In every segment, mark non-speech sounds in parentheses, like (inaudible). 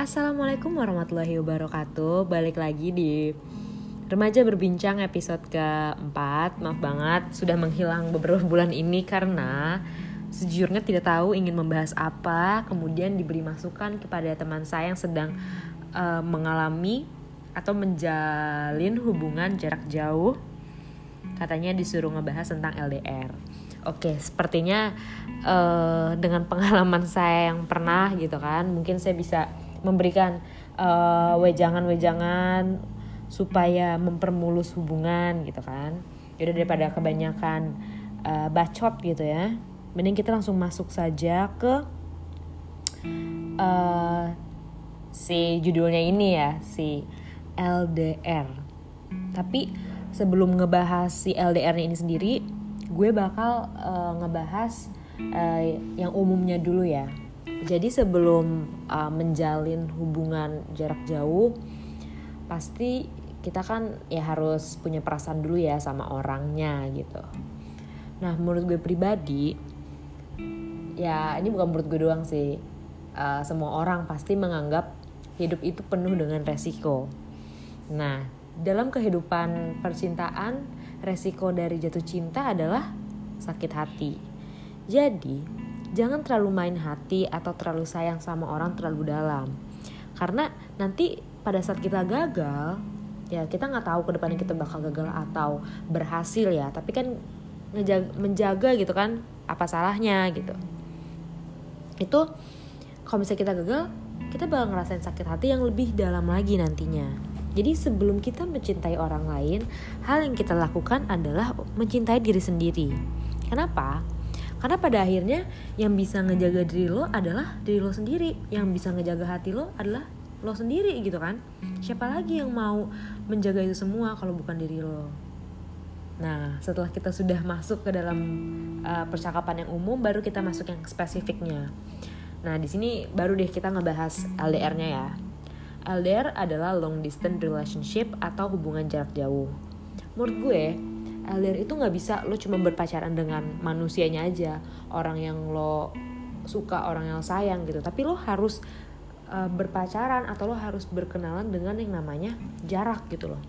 Assalamualaikum warahmatullahi wabarakatuh. Balik lagi di Remaja Berbincang episode keempat. Maaf banget sudah menghilang beberapa bulan ini Karena sejujurnya tidak tahu ingin membahas apa. Kemudian diberi masukan kepada teman saya yang sedang uh, mengalami Atau menjalin hubungan jarak jauh. Katanya disuruh ngebahas tentang LDR Oke, sepertinya uh, dengan pengalaman saya yang pernah gitu kan, mungkin saya bisa memberikan uh, wejangan-wejangan supaya mempermulus hubungan gitu kan. Jadi daripada kebanyakan uh, bacot gitu ya mending kita langsung masuk saja ke uh, si judulnya ini ya si LDR tapi sebelum ngebahas si LDR ini sendiri gue bakal uh, ngebahas uh, yang umumnya dulu ya jadi sebelum uh, menjalin hubungan jarak jauh pasti kita kan ya harus punya perasaan dulu ya sama orangnya gitu. Nah menurut gue pribadi ya ini bukan menurut gue doang sih. Uh, semua orang pasti menganggap hidup itu penuh dengan resiko. Nah dalam kehidupan percintaan resiko dari jatuh cinta adalah sakit hati. Jadi jangan terlalu main hati atau terlalu sayang sama orang terlalu dalam. Karena nanti pada saat kita gagal ya kita nggak tahu ke depannya kita bakal gagal atau berhasil ya. Tapi kan menjaga, menjaga gitu kan apa salahnya gitu. Itu kalau misalnya kita gagal kita bakal ngerasain sakit hati yang lebih dalam lagi nantinya. Jadi sebelum kita mencintai orang lain hal yang kita lakukan adalah mencintai diri sendiri. Kenapa karena pada akhirnya yang bisa ngejaga diri lo adalah diri lo sendiri. Yang bisa ngejaga hati lo adalah lo sendiri gitu kan. Siapa lagi yang mau menjaga itu semua kalau bukan diri lo? Nah setelah kita sudah masuk ke dalam uh, percakapan yang umum baru kita masuk yang spesifiknya. Nah di sini baru deh kita ngebahas LDR-nya ya. LDR adalah long distance relationship atau hubungan jarak jauh. Menurut gue LDR itu nggak bisa lo cuma berpacaran dengan manusianya aja. Orang yang lo suka orang yang sayang gitu. Tapi lo harus uh, berpacaran atau lo harus berkenalan dengan yang namanya jarak gitu loh.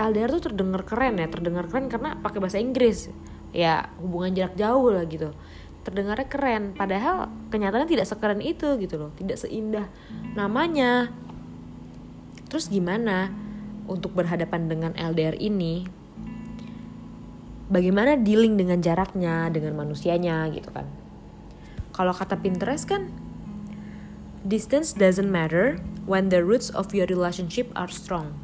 LDR tuh terdengar keren ya terdengar keren karena pakai bahasa Inggris. Ya hubungan jarak jauh lah gitu. Terdengarnya keren padahal kenyataannya tidak sekeren itu gitu loh. Tidak seindah namanya. Terus gimana untuk berhadapan dengan LDR ini bagaimana dealing dengan jaraknya dengan manusianya gitu kan. Kalau kata Pinterest kan distance doesn't matter when the roots of your relationship are strong.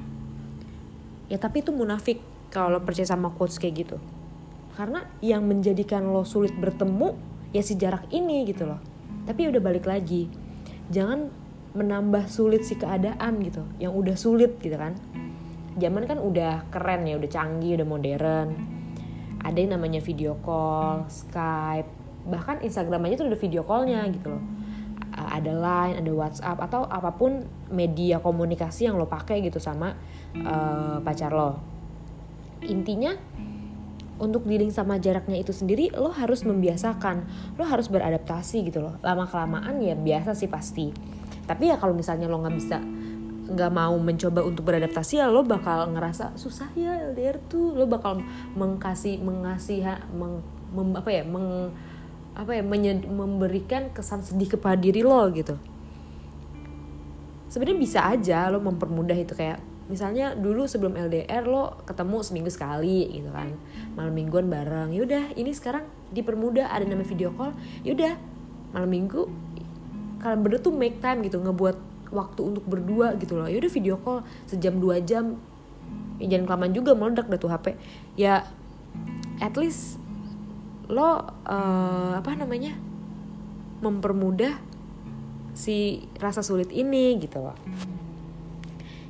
Ya tapi itu munafik kalau percaya sama quotes kayak gitu. Karena yang menjadikan lo sulit bertemu ya si jarak ini gitu loh. Tapi udah balik lagi jangan menambah sulit si keadaan gitu yang udah sulit gitu kan. Zaman kan udah keren ya udah canggih udah modern ada yang namanya video call, Skype, bahkan Instagram aja tuh ada video callnya gitu loh. Ada Line, ada WhatsApp atau apa pun media komunikasi yang lo pakai gitu sama uh, pacar lo. Intinya untuk dealing sama jaraknya itu sendiri lo harus membiasakan, lo harus beradaptasi gitu loh. Lama kelamaan ya biasa sih pasti. Tapi ya kalau misalnya lo nggak bisa nggak mau mencoba untuk beradaptasi ya lo bakal ngerasa susah ya LDR tuh. Lo bakal mengkasih mengasih meng, mem, apa ya meng apa ya menye, memberikan kesan sedih kepada diri lo gitu. Sebenarnya bisa aja lo mempermudah itu kayak misalnya dulu sebelum LDR lo ketemu seminggu sekali gitu kan malam mingguan bareng yaudah ini sekarang dipermudah ada nama video call yaudah malam minggu kalian berdua tuh make time gitu ngebuat waktu untuk berdua gitu loh. Yaudah video call sejam dua jam. Ya jangan kelamaan juga meledak dah tuh HP ya at least lo uh, apa namanya mempermudah si rasa sulit ini gitu loh.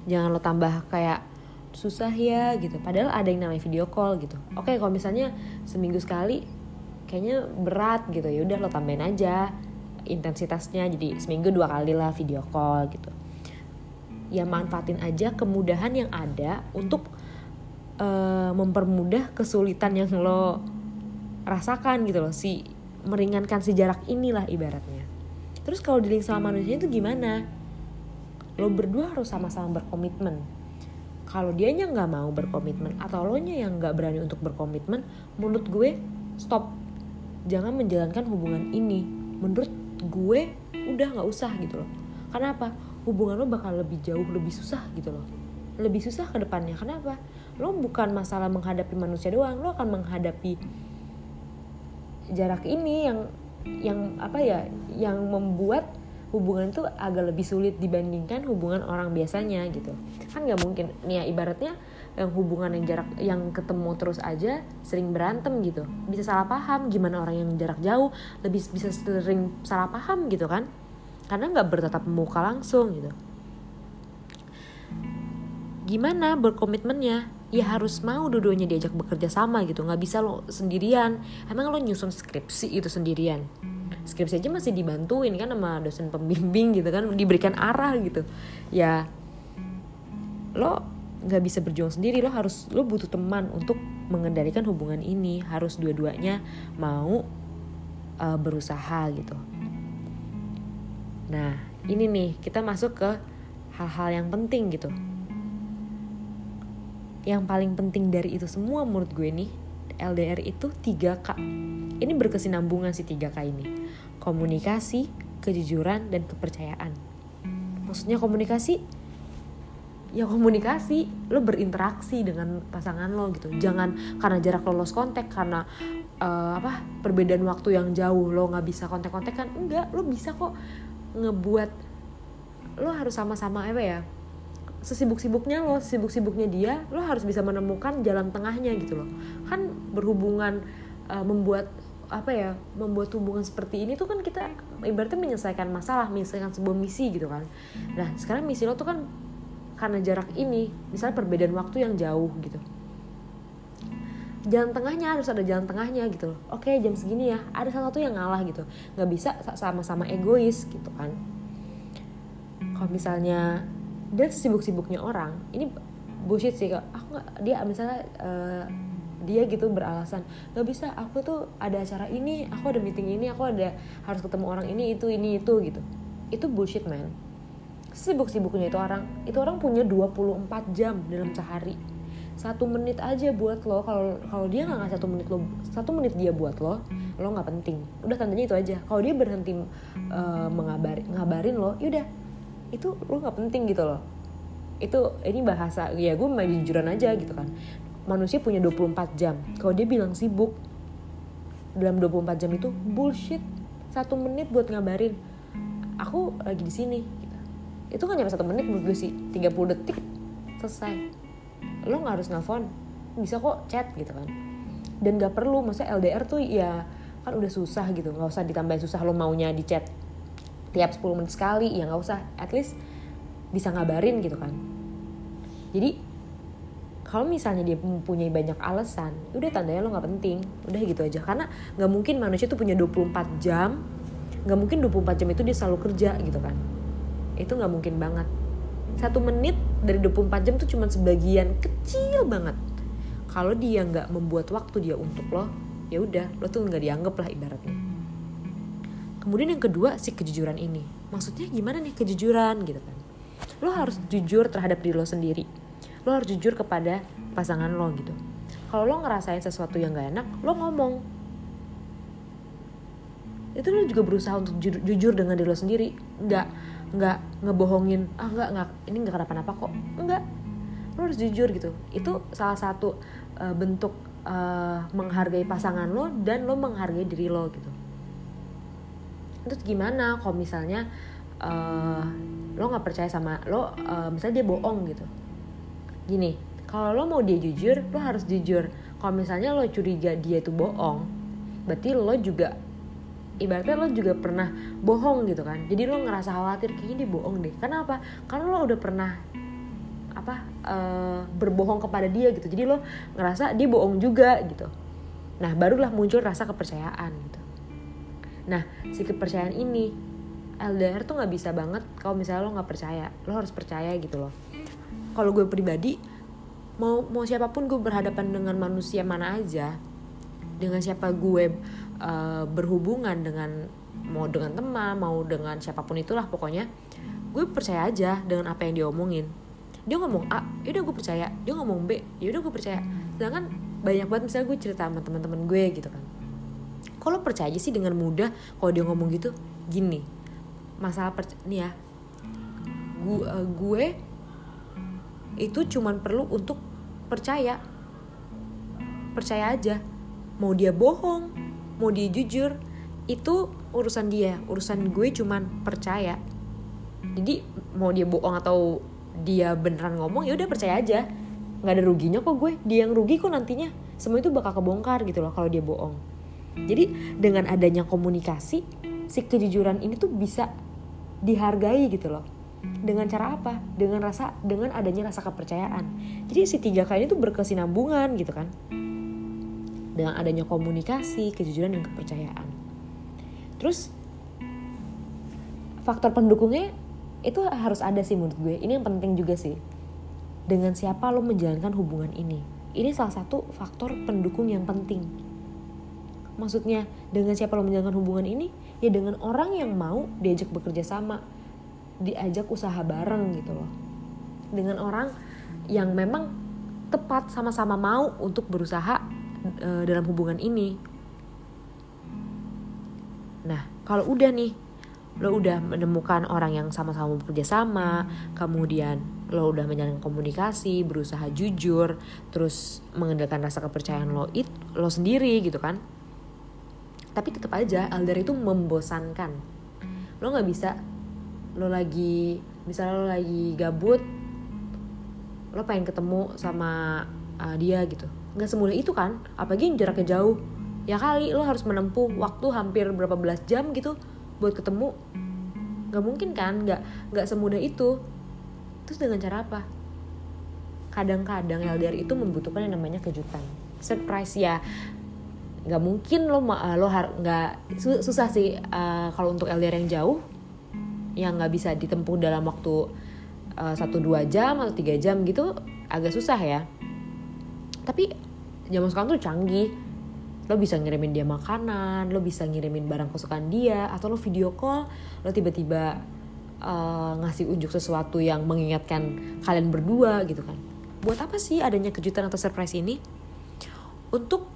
Jangan lo tambah kayak susah ya gitu. Padahal ada yang namanya video call gitu. Oke kalau misalnya seminggu sekali kayaknya berat gitu. Ya udah lo tambahin aja intensitasnya jadi seminggu dua kali lah video call gitu. Ya manfaatin aja kemudahan yang ada untuk uh, mempermudah kesulitan yang lo rasakan gitu loh si meringankan si jarak inilah ibaratnya. Terus kalau dealing sama manusia itu gimana? Lo berdua harus sama-sama berkomitmen. Kalau dianya nggak mau berkomitmen atau lo nya yang nggak berani untuk berkomitmen menurut gue stop. Jangan menjalankan hubungan ini. Menurut gue udah nggak usah gitu loh. Karena apa? Hubungan lo bakal lebih jauh lebih susah gitu loh. Lebih susah ke depannya. Kenapa lo bukan masalah menghadapi manusia doang. Lo akan menghadapi jarak ini yang yang apa ya? Yang membuat hubungan itu agak lebih sulit dibandingkan hubungan orang biasanya gitu. Kan nggak mungkin. Nih ya ibaratnya yang hubungan yang jarak yang ketemu terus aja sering berantem gitu. Bisa salah paham gimana orang yang jarak jauh lebih bisa sering salah paham gitu kan. Karena nggak bertatap muka langsung gitu. Gimana berkomitmennya? Ya harus mau dua-duanya diajak bekerja sama gitu. Nggak bisa lo sendirian. Emang lo nyusun skripsi itu sendirian? Skripsi aja masih dibantuin kan sama dosen pembimbing gitu kan. Diberikan arah gitu. Ya lo nggak bisa berjuang sendiri. Lo harus lo butuh teman untuk mengendalikan hubungan ini. Harus dua-duanya mau uh, berusaha gitu. Nah ini nih kita masuk ke hal-hal yang penting gitu. Yang paling penting dari itu semua menurut gue nih LDR itu 3K ini berkesinambungan si 3K ini. Komunikasi, kejujuran, dan kepercayaan. Maksudnya komunikasi ya komunikasi lo berinteraksi dengan pasangan lo gitu jangan karena jarak lo lost kontak karena uh, apa perbedaan waktu yang jauh lo nggak bisa kontak-kontak kan enggak lo bisa kok ngebuat lo harus sama-sama apa ya sesibuk-sibuknya lo, sibuk-sibuknya dia, lo harus bisa menemukan jalan tengahnya gitu loh. Kan berhubungan uh, membuat apa ya, membuat hubungan seperti ini tuh kan kita ibaratnya menyelesaikan masalah, menyelesaikan sebuah misi gitu kan. Nah, sekarang misi lo tuh kan karena jarak ini, misalnya perbedaan waktu yang jauh gitu. Jalan tengahnya harus ada jalan tengahnya gitu loh. Oke, jam segini ya, ada salah satu yang ngalah gitu. Nggak bisa sama-sama egois gitu kan. Kalau misalnya dan sibuk-sibuknya orang ini bullshit sih aku nggak dia misalnya uh, dia gitu beralasan nggak bisa aku tuh ada acara ini aku ada meeting ini aku ada harus ketemu orang ini itu ini itu gitu itu bullshit man sibuk-sibuknya itu orang itu orang punya 24 jam dalam sehari. Satu menit aja buat lo kalau kalau dia nggak ngasih satu menit lo satu menit dia buat lo lo nggak penting. Udah tandanya itu aja. Kalau dia berhenti uh, mengabari ngabarin lo yaudah itu lu nggak penting gitu loh. Itu ini bahasa ya gue main jujuran aja gitu kan. Manusia punya 24 jam. Kalau dia bilang sibuk dalam 24 jam itu bullshit. Satu menit buat ngabarin. Aku lagi di sini. Itu kan nyampe satu menit menurut gue sih. 30 detik selesai. Lo nggak harus nelfon. Bisa kok chat gitu kan. Dan gak perlu maksudnya LDR tuh ya kan udah susah gitu. Nggak usah ditambahin susah lo maunya di chat tiap 10 menit sekali. Ya nggak usah. At least bisa ngabarin gitu kan. Jadi kalau misalnya dia mempunyai banyak alasan udah tandanya lo nggak penting. Udah gitu aja. Karena nggak mungkin manusia tuh punya 24 jam. Nggak mungkin 24 jam itu dia selalu kerja gitu kan itu nggak mungkin banget. Satu menit dari 24 jam tuh cuma sebagian kecil banget. Kalau dia nggak membuat waktu dia untuk lo ya udah lo tuh nggak dianggap lah ibaratnya. Kemudian yang kedua si kejujuran ini. Maksudnya gimana nih kejujuran gitu kan? Lo harus jujur terhadap diri lo sendiri. Lo harus jujur kepada pasangan lo gitu. Kalau lo ngerasain sesuatu yang gak enak lo ngomong. Itu lo juga berusaha untuk jujur, jujur dengan diri lo sendiri. Nggak nggak ngebohongin ah nggak nggak ini nggak kenapa-napa kok. Nggak. Lo harus jujur gitu. Itu salah satu uh, bentuk uh, menghargai pasangan lo dan lo menghargai diri lo gitu. Terus gimana kalau misalnya uh, lo nggak percaya sama lo uh, misalnya dia bohong gitu. Gini kalau lo mau dia jujur lo harus jujur. Kalau misalnya lo curiga dia itu bohong berarti lo juga ibaratnya lo juga pernah bohong gitu kan. Jadi lo ngerasa khawatir kayaknya dia bohong deh. Kenapa? Karena lo udah pernah apa uh, berbohong kepada dia gitu. Jadi lo ngerasa dia bohong juga gitu. Nah barulah muncul rasa kepercayaan gitu. Nah si kepercayaan ini LDR tuh nggak bisa banget kalau misalnya lo nggak percaya. Lo harus percaya gitu loh. Kalau gue pribadi mau mau siapa pun gue berhadapan dengan manusia mana aja dengan siapa gue uh, berhubungan dengan mau dengan teman mau dengan siapa pun itulah pokoknya gue gue percaya aja dengan apa yang dia omongin dia ngomong A yaudah gue percaya. Dia ngomong B yaudah gue percaya. Sedangkan banyak banget misalnya gue cerita sama teman-teman gue gitu kan. Kalau percaya aja sih dengan mudah kalau dia ngomong gitu? Gini masalah percaya nih ya. Gue, uh, gue itu cuman perlu untuk percaya. Percaya aja. Mau dia bohong mau dia jujur itu urusan dia. Urusan gue cuman percaya. Jadi mau dia bohong atau dia beneran ngomong ya udah percaya aja. Nggak ada ruginya kok gue. Dia yang rugi kok nantinya. Semua itu bakal kebongkar gitu loh kalau dia bohong. Jadi dengan adanya komunikasi si kejujuran ini tuh bisa dihargai gitu loh. Dengan cara apa? Dengan rasa dengan adanya rasa kepercayaan. Jadi si tiga k ini tuh berkesinambungan gitu kan dengan adanya komunikasi kejujuran dan kepercayaan. Terus faktor pendukungnya itu harus ada sih menurut gue. Ini yang penting juga sih. Dengan siapa lo menjalankan hubungan ini? Ini salah satu faktor pendukung yang penting. Maksudnya dengan siapa lo menjalankan hubungan ini? Ya dengan orang yang mau diajak bekerja sama diajak usaha bareng gitu loh. Dengan orang yang memang tepat sama-sama mau untuk berusaha uh, dalam hubungan ini Nah, kalau udah nih, lo udah menemukan orang yang sama-sama bekerja sama, kemudian lo udah menjalin komunikasi, berusaha jujur, terus mengendalikan rasa kepercayaan lo it lo sendiri gitu kan. Tapi tetap aja LDR itu membosankan. Lo nggak bisa lo lagi misalnya lo lagi gabut lo pengen ketemu sama uh, dia gitu nggak semudah itu kan apalagi yang jaraknya jauh. Ya kali lo harus menempuh waktu hampir berapa belas jam gitu buat ketemu. Nggak mungkin kan nggak nggak semudah itu. Terus dengan cara apa? Kadang-kadang LDR itu membutuhkan yang namanya kejutan. Surprise ya. Nggak mungkin lo lo nggak susah sih uh, kalau untuk LDR yang jauh yang nggak bisa ditempuh dalam waktu eh, satu uh, dua jam atau tiga jam gitu agak susah ya. Tapi zaman sekarang tuh canggih. Lo bisa ngirimin dia makanan lo bisa ngirimin barang kesukaan dia atau lo video call lo tiba-tiba uh, ngasih unjuk sesuatu yang mengingatkan kalian berdua gitu kan. Buat apa sih adanya kejutan atau surprise ini? Untuk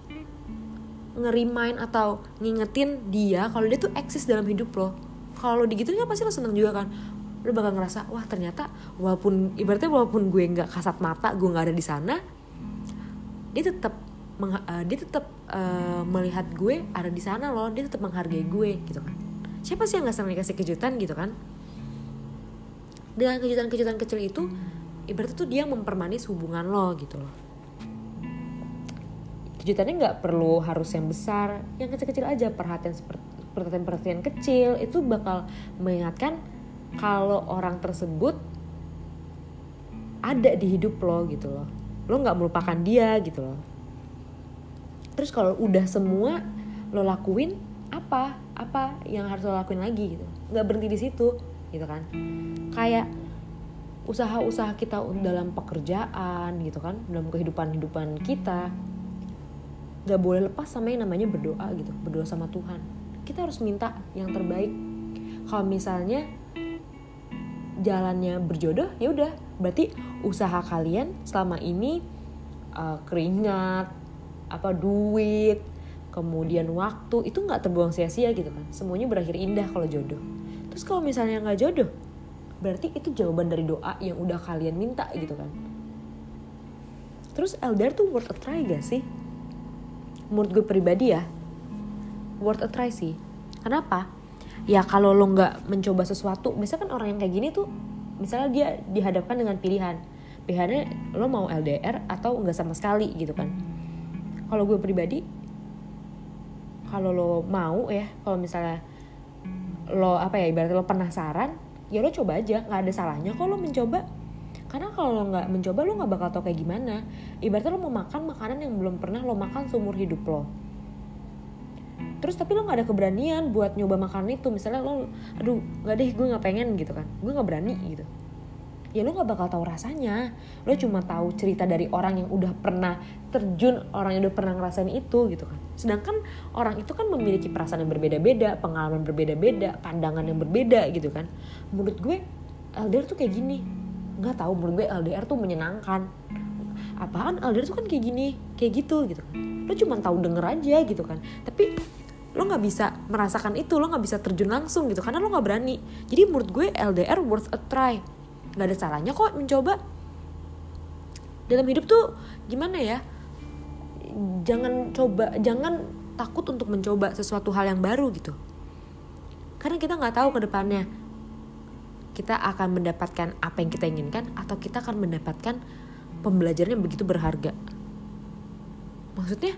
ngerimain atau ngingetin dia kalau dia tuh eksis dalam hidup lo. Kalau digituin kan pasti lo seneng juga kan. Lo bakal ngerasa wah ternyata walaupun ibaratnya walaupun gue nggak kasat mata gue nggak ada di sana dia tetap uh, dia tetap uh, melihat gue ada di sana loh dia tetap menghargai gue gitu kan. Siapa sih yang nggak senang dikasih kejutan gitu kan? Dengan kejutan-kejutan kecil itu ibaratnya tuh dia mempermanis hubungan lo gitu loh. Kejutannya nggak perlu harus yang besar yang kecil-kecil aja perhatian perhatian-perhatian kecil itu bakal mengingatkan kalau orang tersebut ada di hidup lo gitu loh lo nggak melupakan dia gitu loh. Terus kalau udah semua lo lakuin apa? Apa yang harus lo lakuin lagi gitu? Nggak berhenti di situ gitu kan? Kayak usaha-usaha kita dalam pekerjaan gitu kan dalam kehidupan kehidupan kita nggak boleh lepas sama yang namanya berdoa gitu berdoa sama Tuhan. Kita harus minta yang terbaik. Kalau misalnya jalannya berjodoh ya udah. Berarti usaha kalian selama ini uh, keringat apa duit kemudian waktu itu nggak terbuang sia-sia gitu kan. Semuanya berakhir indah kalau jodoh. Terus kalau misalnya nggak jodoh berarti itu jawaban dari doa yang udah kalian minta gitu kan. Terus LDR tuh worth a try gak sih? Menurut gue pribadi ya worth a try sih. Kenapa ya kalau lo nggak mencoba sesuatu misalkan orang yang kayak gini tuh misalnya dia dihadapkan dengan pilihan. Pilihannya lo mau LDR atau nggak sama sekali gitu kan. Kalau gue pribadi kalau lo mau ya kalau misalnya lo apa ya ibaratnya lo penasaran ya lo coba aja. Nggak ada salahnya kalau lo mencoba. Karena kalau lo nggak mencoba lo nggak bakal tau kayak gimana. Ibaratnya lo mau makan makanan yang belum pernah lo makan seumur hidup lo terus tapi lo nggak ada keberanian buat nyoba makanan itu. Misalnya lo aduh nggak deh gue nggak pengen gitu kan. Gue nggak berani gitu. Ya lo gak bakal tahu rasanya. Lo cuma tahu cerita dari orang yang udah pernah terjun orang yang udah pernah ngerasain itu gitu kan. Sedangkan orang itu kan memiliki perasaan yang berbeda-beda pengalaman berbeda-beda pandangan yang berbeda gitu kan. Menurut gue LDR tuh kayak gini. Nggak tahu menurut gue LDR tuh menyenangkan. Apaan LDR tuh kan kayak gini kayak gitu gitu lo cuma tahu denger aja gitu kan. Tapi lo nggak bisa merasakan itu lo nggak bisa terjun langsung gitu karena lo nggak berani. Jadi menurut gue LDR worth a try. Nggak ada salahnya kok mencoba. Dalam hidup tuh gimana ya? Jangan coba jangan takut untuk mencoba sesuatu hal yang baru gitu. Karena kita nggak tahu ke depannya. Kita akan mendapatkan apa yang kita inginkan atau kita akan mendapatkan pembelajaran yang begitu berharga maksudnya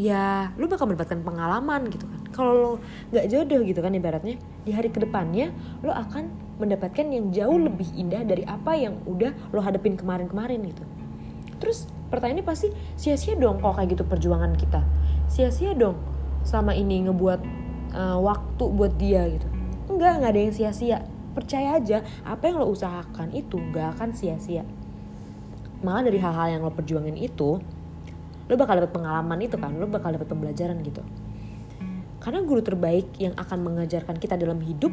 ya lu bakal mendapatkan pengalaman gitu kan. Kalau lo nggak jodoh gitu kan ibaratnya di hari ke depannya lo akan mendapatkan yang jauh lebih indah dari apa yang udah lo hadapin kemarin-kemarin gitu. Terus pertanyaannya pasti sia-sia dong kalau kayak gitu perjuangan kita. Sia-sia dong selama ini ngebuat uh, waktu buat dia gitu. Enggak nggak ada yang sia-sia. Percaya aja apa yang lo usahakan itu nggak akan sia-sia. Malah dari hal-hal yang lo perjuangin itu lo bakal dapet pengalaman itu kan lo bakal dapet pembelajaran gitu. Karena guru terbaik yang akan mengajarkan kita dalam hidup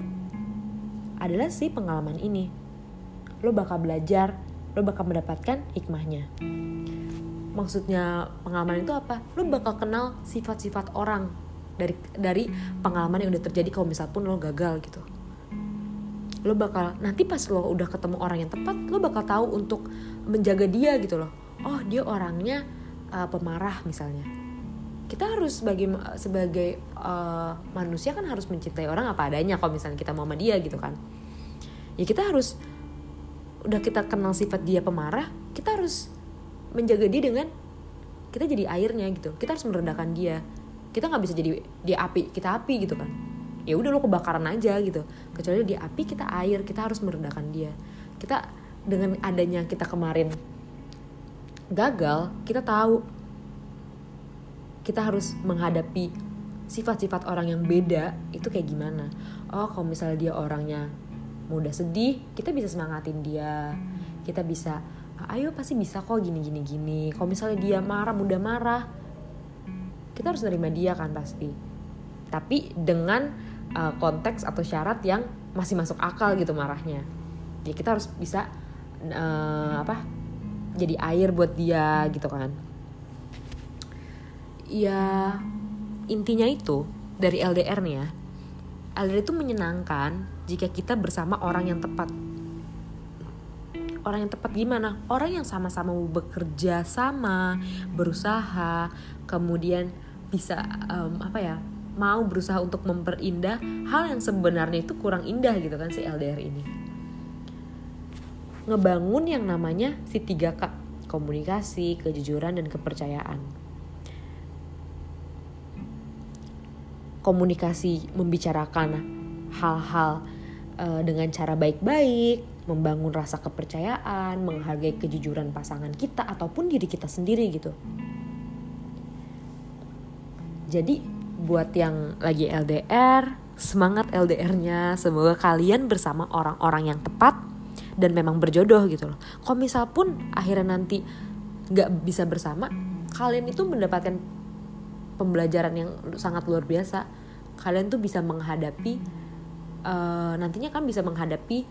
adalah si pengalaman ini. Lo bakal belajar lo bakal mendapatkan hikmahnya. Maksudnya pengalaman itu apa? Lo bakal kenal sifat-sifat orang dari dari pengalaman yang udah terjadi kalau misal pun lo gagal gitu. Lo bakal nanti pas lo udah ketemu orang yang tepat lo bakal tahu untuk menjaga dia gitu loh. Oh dia orangnya uh, pemarah misalnya. Kita harus sebagai sebagai uh, manusia kan harus mencintai orang apa adanya kalau misalnya kita mau sama dia gitu kan. Ya kita harus udah kita kenal sifat dia pemarah kita harus menjaga dia dengan kita jadi airnya gitu. Kita harus meredakan dia. Kita nggak bisa jadi dia api kita api gitu kan. Ya udah lo kebakaran aja gitu. Kecuali dia api kita air kita harus meredakan dia. Kita dengan adanya kita kemarin gagal kita tahu. Kita harus menghadapi sifat-sifat orang yang beda itu kayak gimana? Oh kalau misalnya dia orangnya mudah sedih kita bisa semangatin dia. Kita bisa ayo pasti bisa kok gini gini gini. Kalau misalnya dia marah mudah marah kita harus nerima dia kan pasti. Tapi dengan uh, konteks atau syarat yang masih masuk akal gitu marahnya. Ya kita harus bisa uh, apa jadi air buat dia gitu kan. Ya intinya itu dari LDR nih ya. LDR itu menyenangkan jika kita bersama orang yang tepat. Orang yang tepat gimana? Orang yang sama-sama bekerja sama berusaha kemudian bisa um, apa ya mau berusaha untuk memperindah hal yang sebenarnya itu kurang indah gitu kan si LDR ini ngebangun yang namanya si 3K, komunikasi, kejujuran, dan kepercayaan. Komunikasi membicarakan hal-hal uh, dengan cara baik-baik, membangun rasa kepercayaan, menghargai kejujuran pasangan kita ataupun diri kita sendiri gitu. Jadi buat yang lagi LDR, semangat LDR-nya. Semoga kalian bersama orang-orang yang tepat dan memang berjodoh gitu loh. Kalau misal pun akhirnya nanti nggak bisa bersama, kalian itu mendapatkan pembelajaran yang sangat luar biasa. Kalian tuh bisa menghadapi uh, nantinya kan bisa menghadapi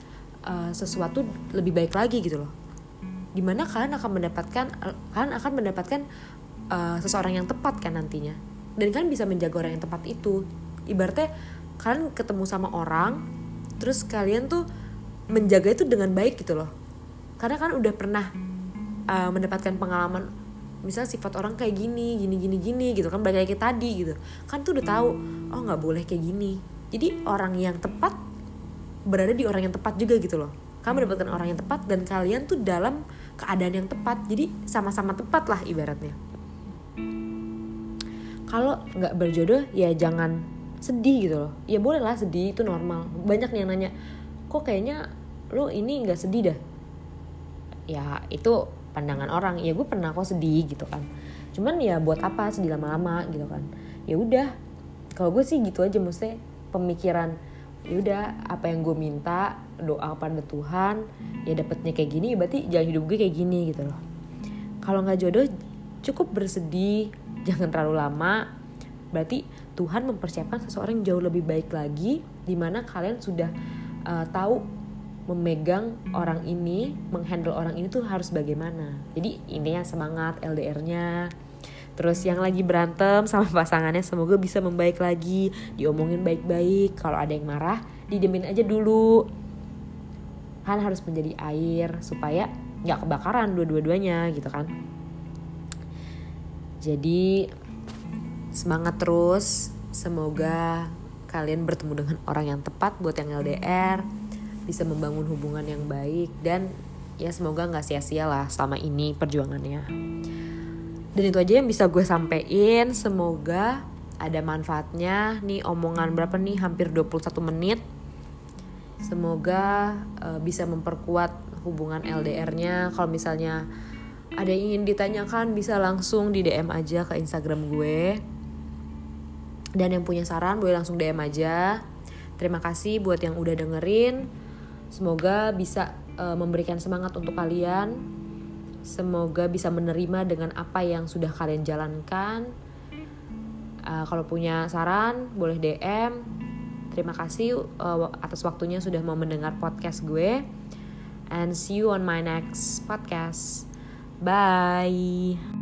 uh, sesuatu lebih baik lagi gitu loh. Di mana kalian akan mendapatkan kalian akan mendapatkan uh, seseorang yang tepat kan nantinya. Dan kalian bisa menjaga orang yang tepat itu. Ibaratnya kalian ketemu sama orang, terus kalian tuh menjaga itu dengan baik gitu loh. Karena kan udah pernah uh, mendapatkan pengalaman misalnya sifat orang kayak gini gini gini gini gitu kan balik kayak tadi gitu. Kan tuh udah tahu oh nggak boleh kayak gini. Jadi orang yang tepat berada di orang yang tepat juga gitu loh. Kamu mendapatkan orang yang tepat dan kalian tuh dalam keadaan yang tepat. Jadi sama-sama tepat lah ibaratnya. Kalau nggak berjodoh ya jangan sedih gitu loh. Ya boleh lah sedih itu normal. Banyak nih yang nanya kok kayaknya lo ini nggak sedih dah? Ya itu pandangan orang. Ya gue pernah kok sedih gitu kan. Cuman ya buat apa sedih lama-lama gitu kan. Ya udah kalau gue sih gitu aja. Mesti pemikiran ya udah apa yang gue minta doa pada Tuhan ya dapetnya kayak gini berarti jalan hidup gue kayak gini gitu loh. Kalau nggak jodoh cukup bersedih (laughs) jangan terlalu lama. Berarti Tuhan mempersiapkan seseorang yang jauh lebih baik lagi di mana kalian sudah uh, tahu memegang orang ini, menghandle orang ini tuh harus bagaimana. Jadi intinya semangat LDR-nya. Terus yang lagi berantem sama pasangannya semoga bisa membaik lagi, diomongin baik-baik. Kalau ada yang marah, didemin aja dulu. Kan harus menjadi air supaya nggak kebakaran dua-dua-duanya gitu kan. Jadi semangat terus. Semoga kalian bertemu dengan orang yang tepat buat yang LDR bisa membangun hubungan yang baik dan ya semoga nggak sia-sia lah selama ini perjuangannya. Dan itu aja yang bisa gue sampein. Semoga ada manfaatnya. Nih omongan berapa nih? Hampir 21 menit. Semoga uh, bisa memperkuat hubungan LDR-nya kalau misalnya ada yang ingin ditanyakan bisa langsung di DM aja ke Instagram gue. Dan yang punya saran boleh langsung DM aja. Terima kasih buat yang udah dengerin Semoga bisa uh, memberikan semangat untuk kalian. Semoga bisa menerima dengan apa yang sudah kalian jalankan. Uh, kalau punya saran, boleh DM. Terima kasih uh, atas waktunya sudah mau mendengar podcast gue. And see you on my next podcast. Bye.